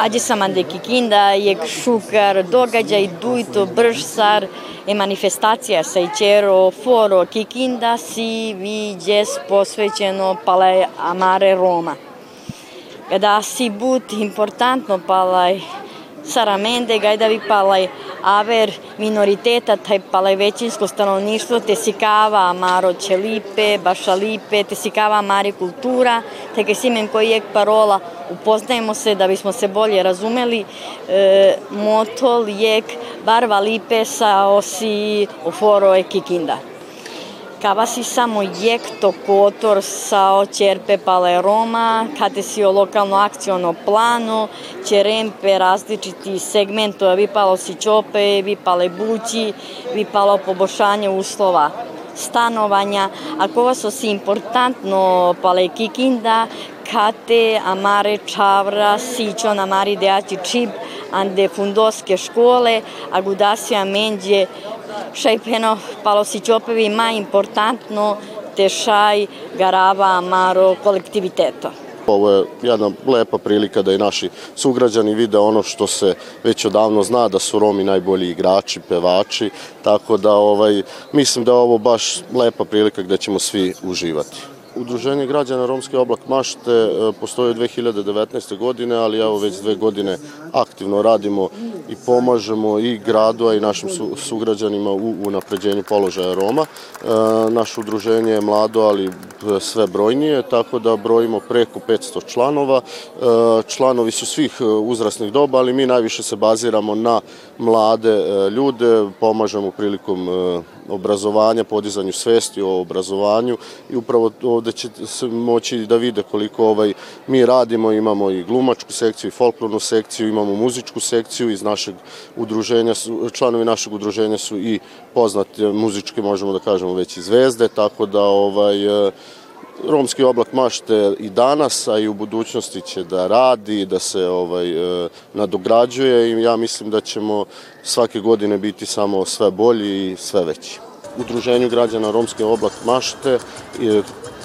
Agyassamande Kikinda je šukar događaj duito bržsar e manifestacija sa ičero foro Kikinda si viđes posvećeno pale amare Roma. Kada si but importantno palaj Saramende, Gajdavi palaj aver minoriteta, taj većinsko stanovništvo, te sikava amaro ćelipe, bašalipe, te sikava amari kultura, te ke simen koji je parola, upoznajemo se da bismo se bolje razumeli, e, motol jek barva lipe sa osi oforo e kikinda si samo jekto kotor sa očerpe pale Roma, kada si o lokalno akciono plano, čerempe različiti segmento, vipalo si čope, vipale bući, vipalo poboljšanje uslova stanovanja. Ako vas osi importantno pale Kikinda, kate amare čavra, sićo namari deaci čib, ande fundoske škole, agudasija menđe Šajpeno Palosićopevi ma importantno tešaj garava amaro kolektiviteto. Ovo je jedna lepa prilika da i naši sugrađani vide ono što se već odavno zna da su Romi najbolji igrači, pevači, tako da ovaj, mislim da je ovo baš lepa prilika gde ćemo svi uživati. Udruženje građana Romski oblak mašte e, postoji od 2019. godine, ali evo već dve godine aktivno radimo i pomažemo i gradu, a i našim sugrađanima u unapređenju položaja Roma. E, naše udruženje je mlado, ali sve brojnije, tako da brojimo preko 500 članova. E, članovi su svih uzrasnih doba, ali mi najviše se baziramo na mlade ljude, pomažemo prilikom obrazovanja, podizanju svesti o obrazovanju i upravo ovde će se moći da vide koliko ovaj mi radimo, imamo i glumačku sekciju i folklornu sekciju, imamo muzičku sekciju iz našeg udruženja, su, članovi našeg udruženja su i poznate muzičke, možemo da kažemo već i zvezde, tako da ovaj e, Romski oblak mašte i danas, a i u budućnosti će da radi, da se ovaj, e, nadograđuje i ja mislim da ćemo svake godine biti samo sve bolji i sve veći. Udruženju građana Romske oblak mašte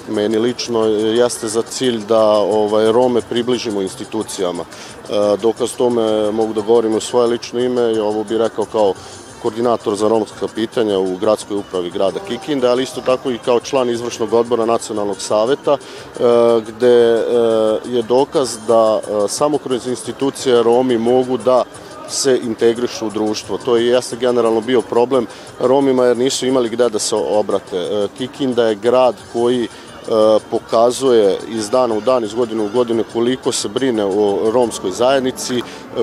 meni lično jeste za cilj da ovaj, Rome približimo institucijama. E, dokaz tome mogu da govorim u svoje lično ime i ovo bih rekao kao koordinator za romska pitanja u gradskoj upravi grada Kikinde, ali isto tako i kao član izvršnog odbora Nacionalnog saveta, e, gde e, je dokaz da samo kroz institucije Romi mogu da se integrišu u društvo. To je jeste generalno bio problem Romima jer nisu imali gde da se obrate. Kikinda je grad koji pokazuje iz dana u dan, iz godine u godine koliko se brine o romskoj zajednici,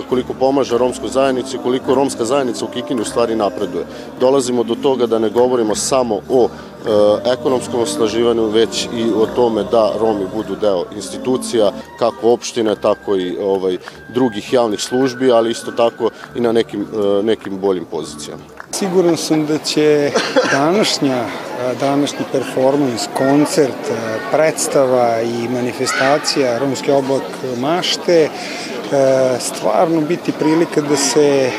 koliko pomaže romskoj zajednici, koliko romska zajednica u Kikini u stvari napreduje. Dolazimo do toga da ne govorimo samo o e, ekonomskom osnaživanju, već i o tome da Romi budu deo institucija, kako opštine, tako i ovaj, drugih javnih službi, ali isto tako i na nekim, e, nekim boljim pozicijama. Siguran sam da će današnja današnji performans, koncert, predstava i manifestacija Romski oblak mašte stvarno biti prilika da se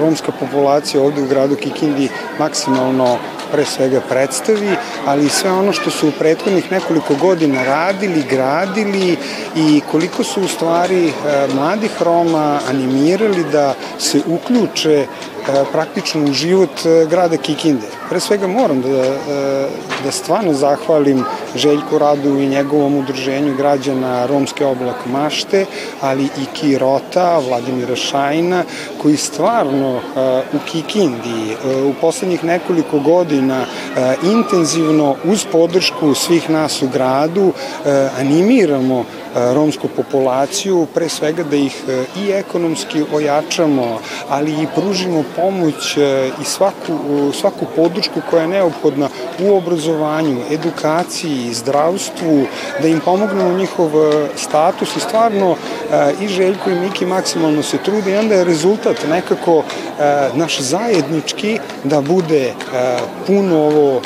romska populacija ovde u gradu Kikindi maksimalno pre svega predstavi, ali i sve ono što su u prethodnih nekoliko godina radili, gradili i koliko su u stvari mladih Roma animirali da se uključe praktično u život grada Kikinde. Pre svega moram da, da stvarno zahvalim Željku Radu i njegovom udruženju građana Romske oblak mašte, ali i Kirota, Vladimira Šajna, koji stvarno u Kikindi u poslednjih nekoliko godina intenzivno uz podršku svih nas u gradu animiramo romsku populaciju, pre svega da ih i ekonomski ojačamo, ali i pružimo pomoć i svaku, svaku podršku koja je neophodna u obrazovanju, edukaciji, zdravstvu, da im pomognemo njihov status. I stvarno i Željko i Miki maksimalno se trude i onda je rezultat nekako naš zajednički da bude puno ovo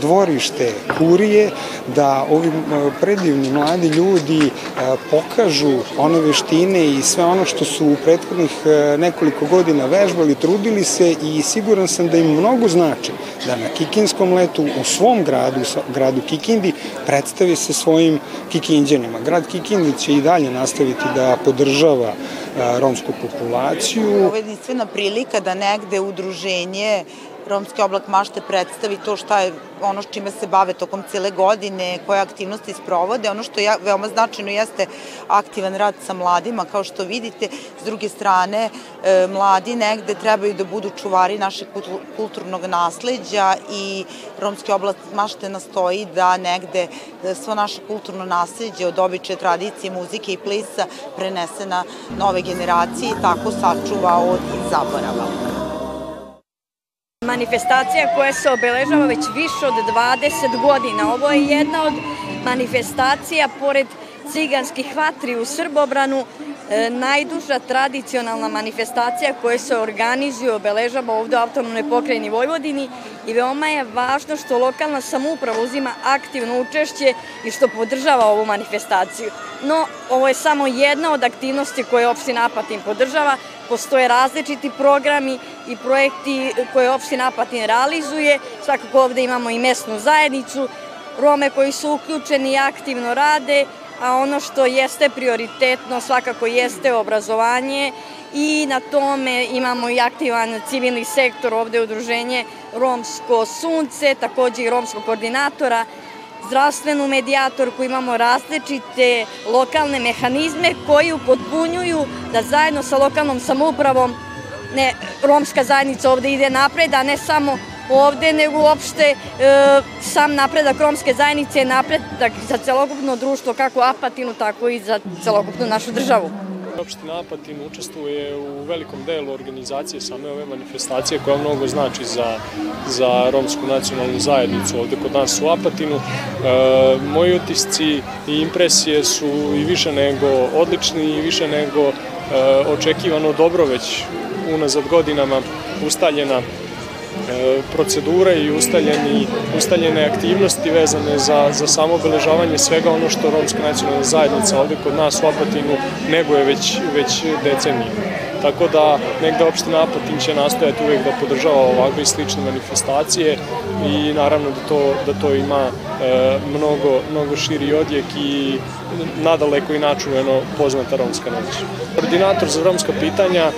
dvorište kurije, da ovi predivni mladi ljudi pokažu one veštine i sve ono što su u prethodnih nekoliko godina vežbali, trudili se i siguran sam da im mnogo znači da na Kikinskom letu u svom gradu, gradu Kikindi, predstavi se svojim Kikinđanima. Grad Kikindi će i dalje nastaviti da podržava romsku populaciju. Ovo je jedinstvena prilika da negde udruženje Romski oblak mašte predstavi to šta je ono s čime se bave tokom cele godine, koje aktivnosti sprovode. Ono što je veoma značajno jeste aktivan rad sa mladima, kao što vidite. S druge strane, e, mladi negde trebaju da budu čuvari našeg kulturnog nasledđa i Romski oblak mašte nastoji da negde e, svo naše kulturno nasledđe od običe tradicije, muzike i plesa prenese na nove generacije i tako sačuva od zaborava. Manifestacija koja se obeležava već više od 20 godina. Ovo je jedna od manifestacija, pored ciganskih vatri u Srbobranu, najduža tradicionalna manifestacija koja se organizuje i obeležava ovde u autonomnoj pokrajini Vojvodini i veoma je važno što lokalna samuprava uzima aktivno učešće i što podržava ovu manifestaciju. No, ovo je samo jedna od aktivnosti koje opština Apatin podržava, postoje različiti programi i projekti koje opština Apatin realizuje. Svakako ovde imamo i mesnu zajednicu, Rome koji su uključeni i aktivno rade, a ono što jeste prioritetno svakako jeste obrazovanje i na tome imamo i aktivan civilni sektor, ovde je udruženje Romsko sunce, takođe i romskog koordinatora, zdravstvenu medijatorku, imamo različite lokalne mehanizme koji upotpunjuju da zajedno sa lokalnom samoupravom ne, romska zajednica ovde ide napred, a ne samo ovde, nego uopšte e, sam napredak romske zajednice je napredak za celokupno društvo, kako Apatinu, tako i za celokupnu našu državu. Opština Apatin učestvuje u velikom delu organizacije same ove manifestacije koja mnogo znači za, za romsku nacionalnu zajednicu ovde kod nas u Apatinu. E, moji utisci i impresije su i više nego odlični i više nego e, očekivano dobro već unazad godinama ustaljena procedure i ustaljeni, ustaljene aktivnosti vezane za, za samo obeležavanje svega ono što Romska nacionalna zajednica ovde kod nas u Apatinu neguje već, već decenije. Tako da negde opština Apatin će nastojati uvek da podržava ovakve i slične manifestacije i naravno da to, da to ima e, mnogo, mnogo širi odjek i nadaleko i načuveno poznata romska noć. Koordinator za romska pitanja e,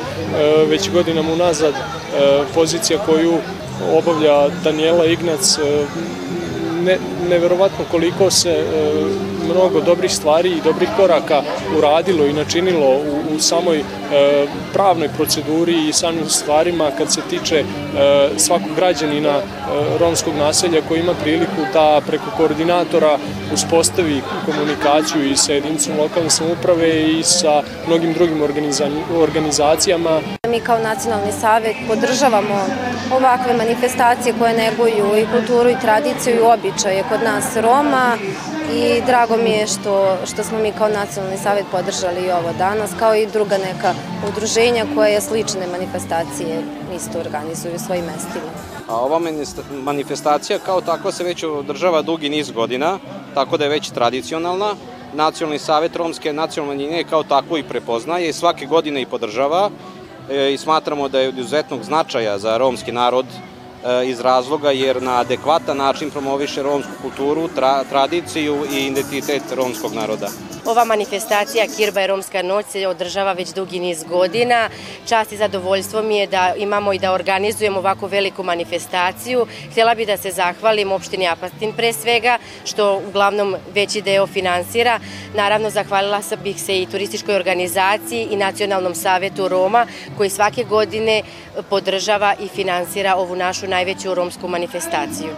već godinama unazad e, pozicija koju obavlja Daniela Ignac e, ne, neverovatno koliko se e, mnogo dobrih stvari i dobrih koraka uradilo i načinilo u, u samoj e, pravnoj proceduri i samim stvarima kad se tiče e, svakog građanina e, romskog naselja koji ima priliku da preko koordinatora uspostavi komunikaciju i sa jedinicom lokalne samuprave i sa mnogim drugim organizacijama. Mi kao nacionalni savet podržavamo ovakve manifestacije koje neguju i kulturu i tradiciju i običaje kod nas Roma i drago mi je što, što smo mi kao nacionalni savjet podržali i ovo danas, kao i druga neka udruženja koje slične manifestacije isto organizuju u svojim mestima. A ova manifestacija kao takva se već održava dugi niz godina, tako da je već tradicionalna. Nacionalni savet romske nacionalne manjine kao takvu i prepoznaje i svake godine i podržava e, i smatramo da je od izuzetnog značaja za romski narod iz razloga jer na adekvatan način promoviše romsku kulturu, tra, tradiciju i identitet romskog naroda. Ova manifestacija Kirba je romska noć se održava već dugi niz godina. Čast i zadovoljstvo mi je da imamo i da organizujemo ovako veliku manifestaciju. Htjela bih da se zahvalim opštini Apastin pre svega, što uglavnom veći deo finansira. Naravno, zahvalila sam bih se i turističkoj organizaciji i Nacionalnom savetu Roma, koji svake godine podržava i finansira ovu našu najveću romsku manifestaciju.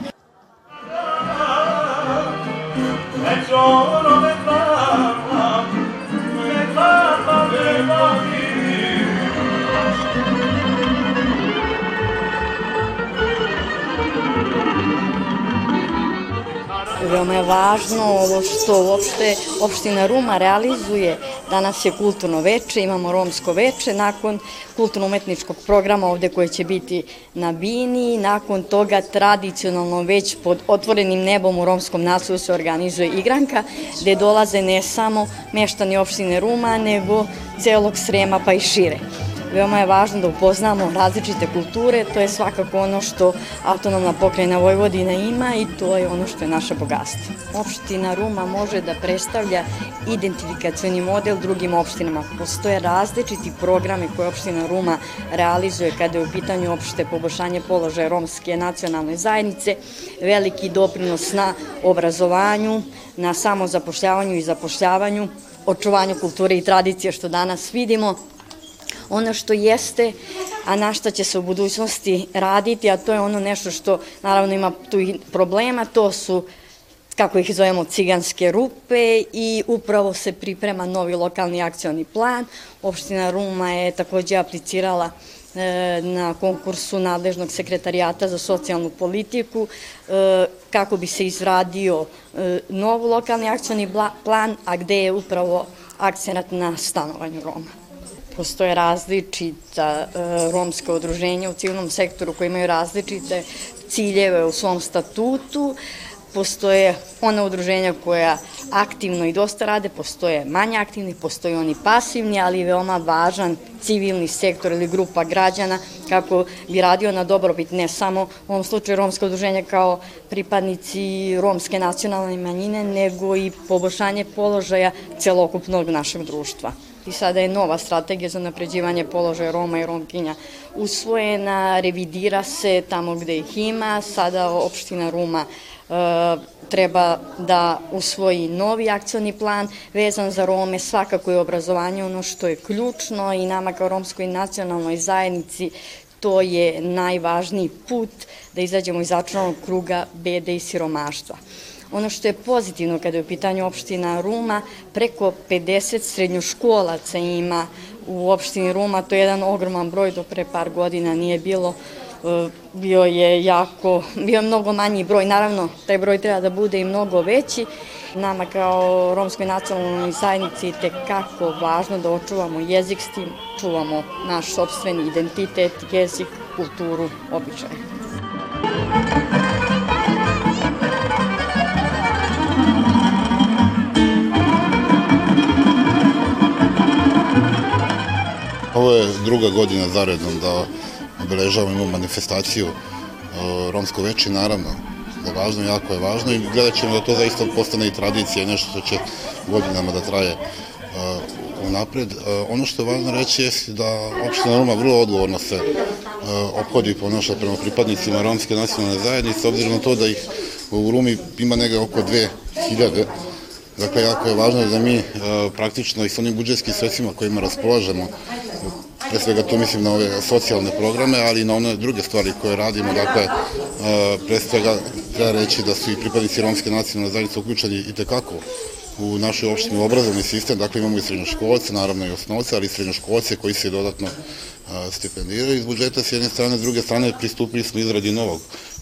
Veoma je važno ovo što uopšte opština Ruma realizuje. Danas je kulturno veče, imamo romsko veče, nakon kulturno-umetničkog programa ovde koje će biti na Bini, nakon toga tradicionalno već pod otvorenim nebom u romskom naselju se organizuje igranka, gde dolaze ne samo meštani opštine Ruma, nego celog Srema pa i šire. Veoma je važno da upoznamo različite kulture, to je svakako ono što autonomna pokrajina Vojvodina ima i to je ono što je naše bogatstvo. Opština Ruma može da predstavlja identifikacioni model drugim opštinama. Postoje različiti programe koje opština Ruma realizuje kada je u pitanju opšte poboljšanje položaja romske nacionalne zajednice, veliki doprinos na obrazovanju, na samozapošljavanju i zapošljavanju, očuvanju kulture i tradicije što danas vidimo, ono što jeste, a na što će se u budućnosti raditi, a to je ono nešto što naravno ima tu problema, to su kako ih zovemo ciganske rupe i upravo se priprema novi lokalni akcioni plan. Opština Ruma je takođe aplicirala e, na konkursu nadležnog sekretarijata za socijalnu politiku e, kako bi se izradio e, nov lokalni akcioni plan, a gde je upravo akcenat na stanovanju Roma. Postoje različita romska udruženja u civilnom sektoru koji imaju različite ciljeve u svom statutu, postoje ona udruženja koja aktivno i dosta rade, postoje manje aktivni, postoje oni pasivni, ali veoma važan civilni sektor ili grupa građana kako bi radio na dobrobit ne samo u ovom slučaju romska udruženja kao pripadnici romske nacionalne manjine, nego i poboljšanje položaja celokupnog našeg društva i sada je nova strategija za napređivanje položaja Roma i Romkinja. Usvojena, revidira se tamo gde ih ima, sada opština Ruma e, treba da usvoji novi akcioni plan vezan za Rome, svakako je obrazovanje ono što je ključno i nama kao romskoj nacionalnoj zajednici to je najvažniji put da izađemo iz začaranog kruga bede i siromaštva. Ono što je pozitivno kada je u pitanju opština Ruma, preko 50 srednjoškolaca ima u opštini Ruma, to je jedan ogroman broj, do pre par godina nije bilo e, bio je jako, bio je mnogo manji broj. Naravno, taj broj treba da bude i mnogo veći. Nama kao romskoj nacionalnoj zajednici je kako važno da očuvamo jezik s tim, čuvamo naš sobstveni identitet, jezik, kulturu, običaje. Ovo je druga godina zaredom da obeležavamo manifestaciju Romsko veče, naravno da je važno, jako je važno i gledat ćemo da to zaista postane i tradicija nešto što će godinama da traje unapred. Ono što je važno reći je da opština Roma vrlo odgovorno se ophodi i ponaša prema pripadnicima romske nacionalne zajednice, obzirom na to da ih u Rumi ima nega oko 2000 Dakle, jako je važno da mi praktično i sa onim budžetskim sredstvima kojima raspolažemo pre svega tu mislim na ove socijalne programe, ali i na one druge stvari koje radimo, dakle, e, pre svega treba reći da su i pripadnici romske nacionalne zajednice uključeni i tekako u našoj opštini obrazovni sistem, dakle imamo i srednjoškolce, naravno i osnovce, ali i srednjoškolce koji se dodatno e, stipendiraju iz budžeta s jedne strane, s druge strane pristupili smo izradi novog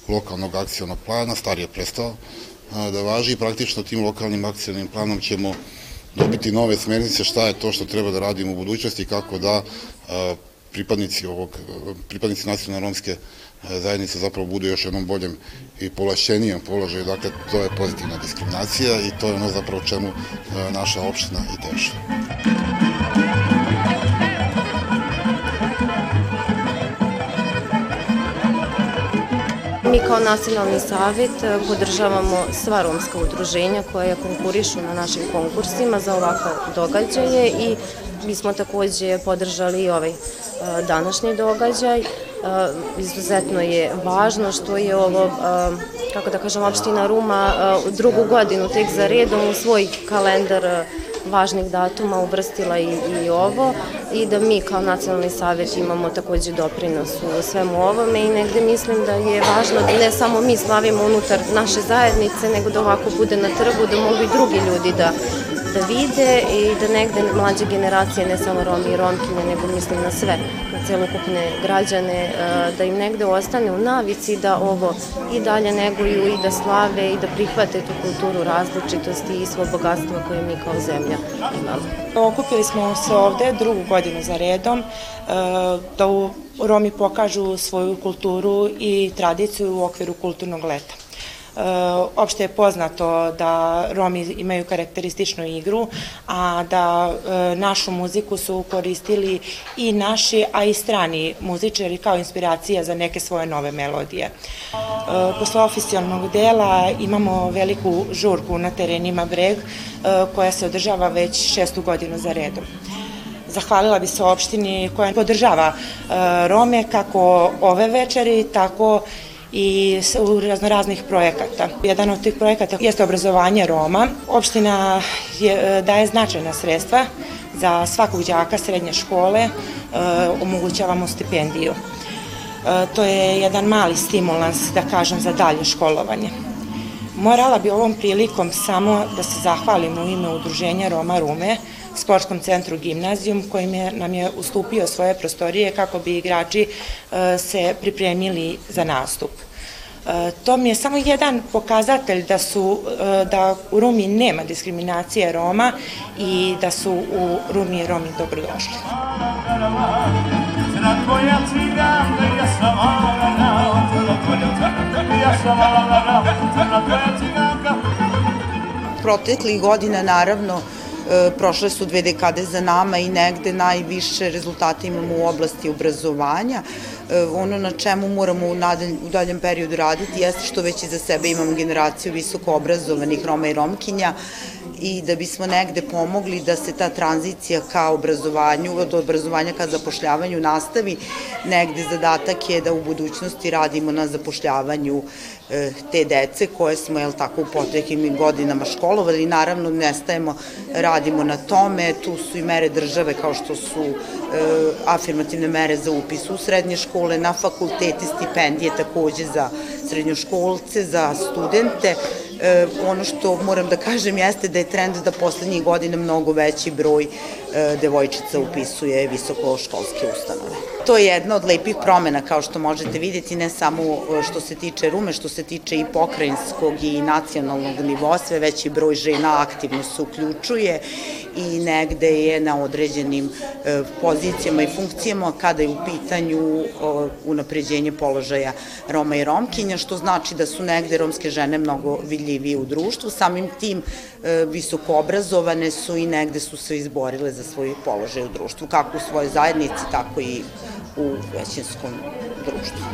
lokalnog akcijonog plana, star je prestao e, da važi. I praktično tim lokalnim akcijonim planom ćemo dobiti nove smernice šta je to što treba da radimo u budućnosti i kako da pripadnici ovog, pripadnici nacionalne romske zajednice zapravo budu još jednom boljem i polašćenijem položaju. Dakle, to je pozitivna diskriminacija i to je ono zapravo čemu naša opština i teže. Mi kao Nacionalni savet podržavamo sva romska udruženja koja konkurišu na našim konkursima za ovakve događaje i Mi smo takođe podržali ovaj e, današnji događaj. E, izuzetno je važno što je ovo, e, kako da kažem, opština Ruma drugu godinu tek za redom u svoj kalendar važnih datuma uvrstila i, i ovo i da mi kao nacionalni savjet imamo takođe doprinos u svemu ovome i negde mislim da je važno da ne samo mi slavimo unutar naše zajednice, nego da ovako bude na trgu, da mogu i drugi ljudi da da vide i da negde mlađe generacije, ne samo Romi i Romkinje, nego mislim na sve, na celokupne građane, e, da im negde ostane u navici da ovo i dalje neguju i da slave i da prihvate tu kulturu različitosti i svo bogatstvo koje mi kao zemlja imamo. Okupili smo se ovde drugu godinu za redom e, da Romi pokažu svoju kulturu i tradiciju u okviru kulturnog leta. Opšte je poznato da Romi imaju karakterističnu igru, a da e, našu muziku su koristili i naši, a i strani muzičari kao inspiracija za neke svoje nove melodije. E, posle oficijalnog dela imamo veliku žurku na terenima Breg, koja se održava već šestu godinu za redom. Zahvalila bi se opštini koja podržava Rome kako ove večeri, tako i u raznoraznih projekata. Jedan od tih projekata jeste obrazovanje Roma. Opština je, daje značajna sredstva za svakog đaka srednje škole, e, omogućavamo stipendiju. E, to je jedan mali stimulans, da kažem, za dalje školovanje. Morala bi ovom prilikom samo da se zahvalim u ime Udruženja Roma Rume, sportskom centru Gimnazijum kojim je, nam je ustupio svoje prostorije kako bi igrači e, se pripremili za nastup. E, to mi je samo jedan pokazatelj da su e, da u Rumi nema diskriminacije Roma i da su u Rumi Romi dobrodošli. Proteklih godina naravno prošle su dve dekade za nama i negde najviše rezultate imamo u oblasti obrazovanja. E, ono na čemu moramo u daljem periodu raditi jeste što već iza sebe imamo generaciju visoko obrazovanih Roma i Romkinja i da bismo negde pomogli da se ta tranzicija ka obrazovanju, od obrazovanja ka zapošljavanju nastavi, negde zadatak je da u budućnosti radimo na zapošljavanju E, te dece koje smo, jel tako, u potrekim godinama školovali. Naravno, nestajemo, radimo na tome. Tu su i mere države kao što su e, afirmativne mere za upis u srednje škole, na fakultete, stipendije takođe za srednjoškolce, za studente. E, ono što moram da kažem jeste da je trend da poslednjih godina mnogo veći broj e, devojčica upisuje visokoškolske ustanove. To je jedna od lepih promena, kao što možete vidjeti, ne samo e, što se tiče Rume, što se tiče i pokrajinskog i nacionalnog nivoa, sve veći broj žena aktivno se uključuje i negde je na određenim e, pozicijama i funkcijama kada je u pitanju unapređenje položaja Roma i Romkinja, što znači da su negde romske žene mnogo vidljivije u društvu, samim tim e, visoko obrazovane su i negde su se izborile za svoj položaj u društvu, kako u svojoj zajednici, tako i u većinskom društvu.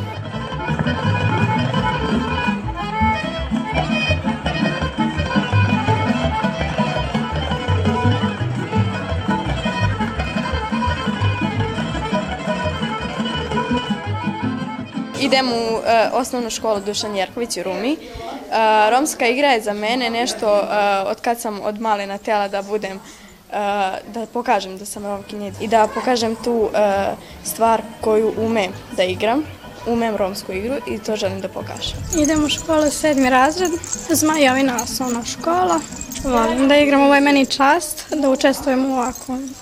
Idem u uh, osnovnu školu Dušan Jerković u Rumi. Uh, romska igra je za mene nešto uh, od kad sam od malena tela da budem da pokažem da sam romkinja i da pokažem tu uh, stvar koju umem da igram umem romsku igru i to želim da pokažem. Idem u školu sedmi razred, Zmajovina osnovna škola. Volim da igram, ovo je meni čast, da učestvujem u ovakvom.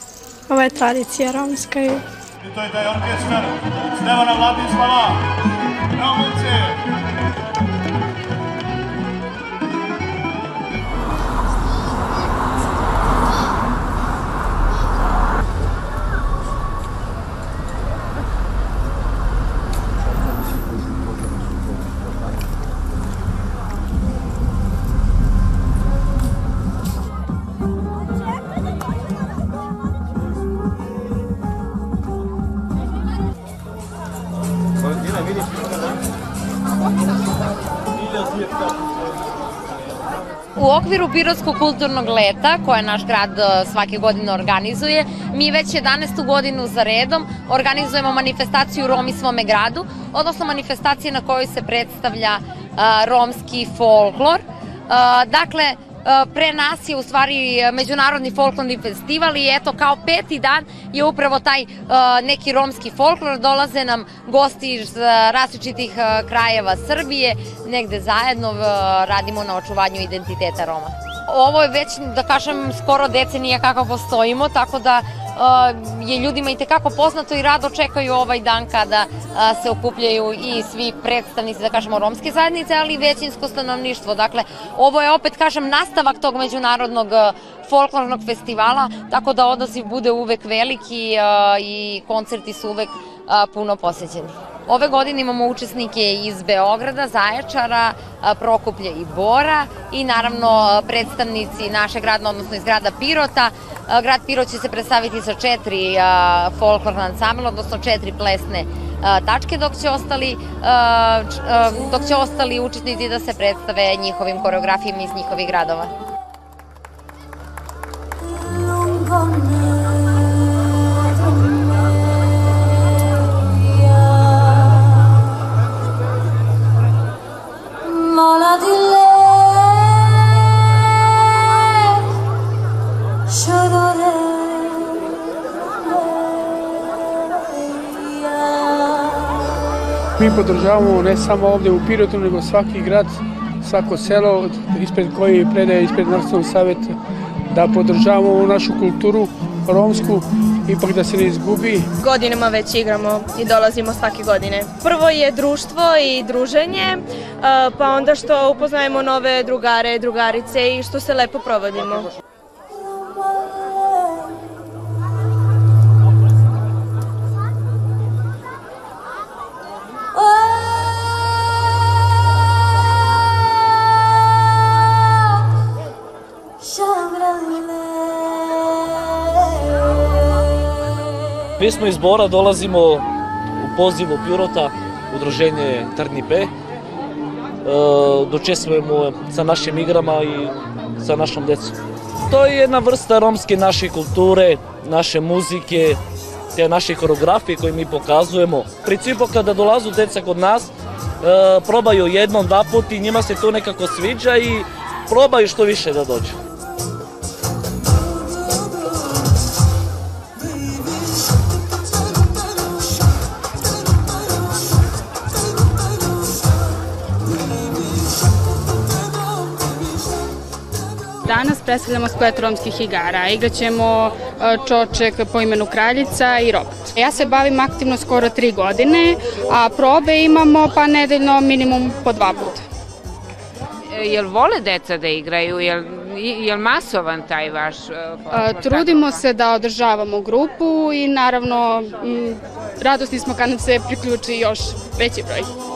Ovo je tradicija romska i I to je taj orkestar Stevana Vladislava. Bravo, U okviru Pirotskog kulturnog leta, koje naš grad e, svake godine organizuje, mi već 11. godinu za redom organizujemo manifestaciju Romi svome gradu, odnosno manifestacije na kojoj se predstavlja e, romski folklor. E, dakle, pre nas je u stvari Međunarodni folklorni festival i eto kao peti dan je upravo taj neki romski folklor. Dolaze nam gosti iz različitih krajeva Srbije, negde zajedno radimo na očuvanju identiteta Roma. Ovo je već, da kažem, skoro decenija kako postojimo, tako da je ljudima i tekako poznato i rado čekaju ovaj dan kada se okupljaju i svi predstavnici, da kažemo, romske zajednice, ali i većinsko stanovništvo. Dakle, ovo je opet, kažem, nastavak tog međunarodnog folklornog festivala, tako da odaziv bude uvek veliki i koncerti su uvek puno posećeni. Ove godine imamo učesnike iz Beograda, Zaječara, Prokuplje i Bora i naravno predstavnici našeg grada, odnosno iz grada Pirota. Grad Pirot će se predstaviti sa četiri folklorna ansambla, odnosno četiri plesne tačke, dok će ostali, dok će ostali učesnici da se predstave njihovim koreografijama iz njihovih gradova. Podržavamo ne samo ovde u Pirotu, nego svaki grad, svako selo ispred koji predaje ispred Nacionalnog saveta da podržavamo našu kulturu romsku, ipak da se ne izgubi. Godinama već igramo i dolazimo svake godine. Prvo je društvo i druženje, pa onda što upoznajemo nove drugare, drugarice i što se lepo provodimo. Mi smo iz Bora, dolazimo u pozivu Pirota, udruženje Trni P. E, dočestvujemo sa našim igrama i sa našom decom. To je jedna vrsta romske naše kulture, naše muzike, te naše koreografije koje mi pokazujemo. Principu kada dolazu deca kod nas, e, probaju jednom, dva put i njima se to nekako sviđa i probaju što više da dođu. Predstavljamo splet romskih igara. Igraćemo e, čoček po imenu Kraljica i robot. Ja se bavim aktivno skoro tri godine, a probe imamo pa nedeljno minimum po dva puta. E, jel vole deca da igraju? Jel, jel masovan taj vaš... Uh, trudimo se da održavamo grupu i naravno radosni smo kad nam se priključi još veći broj.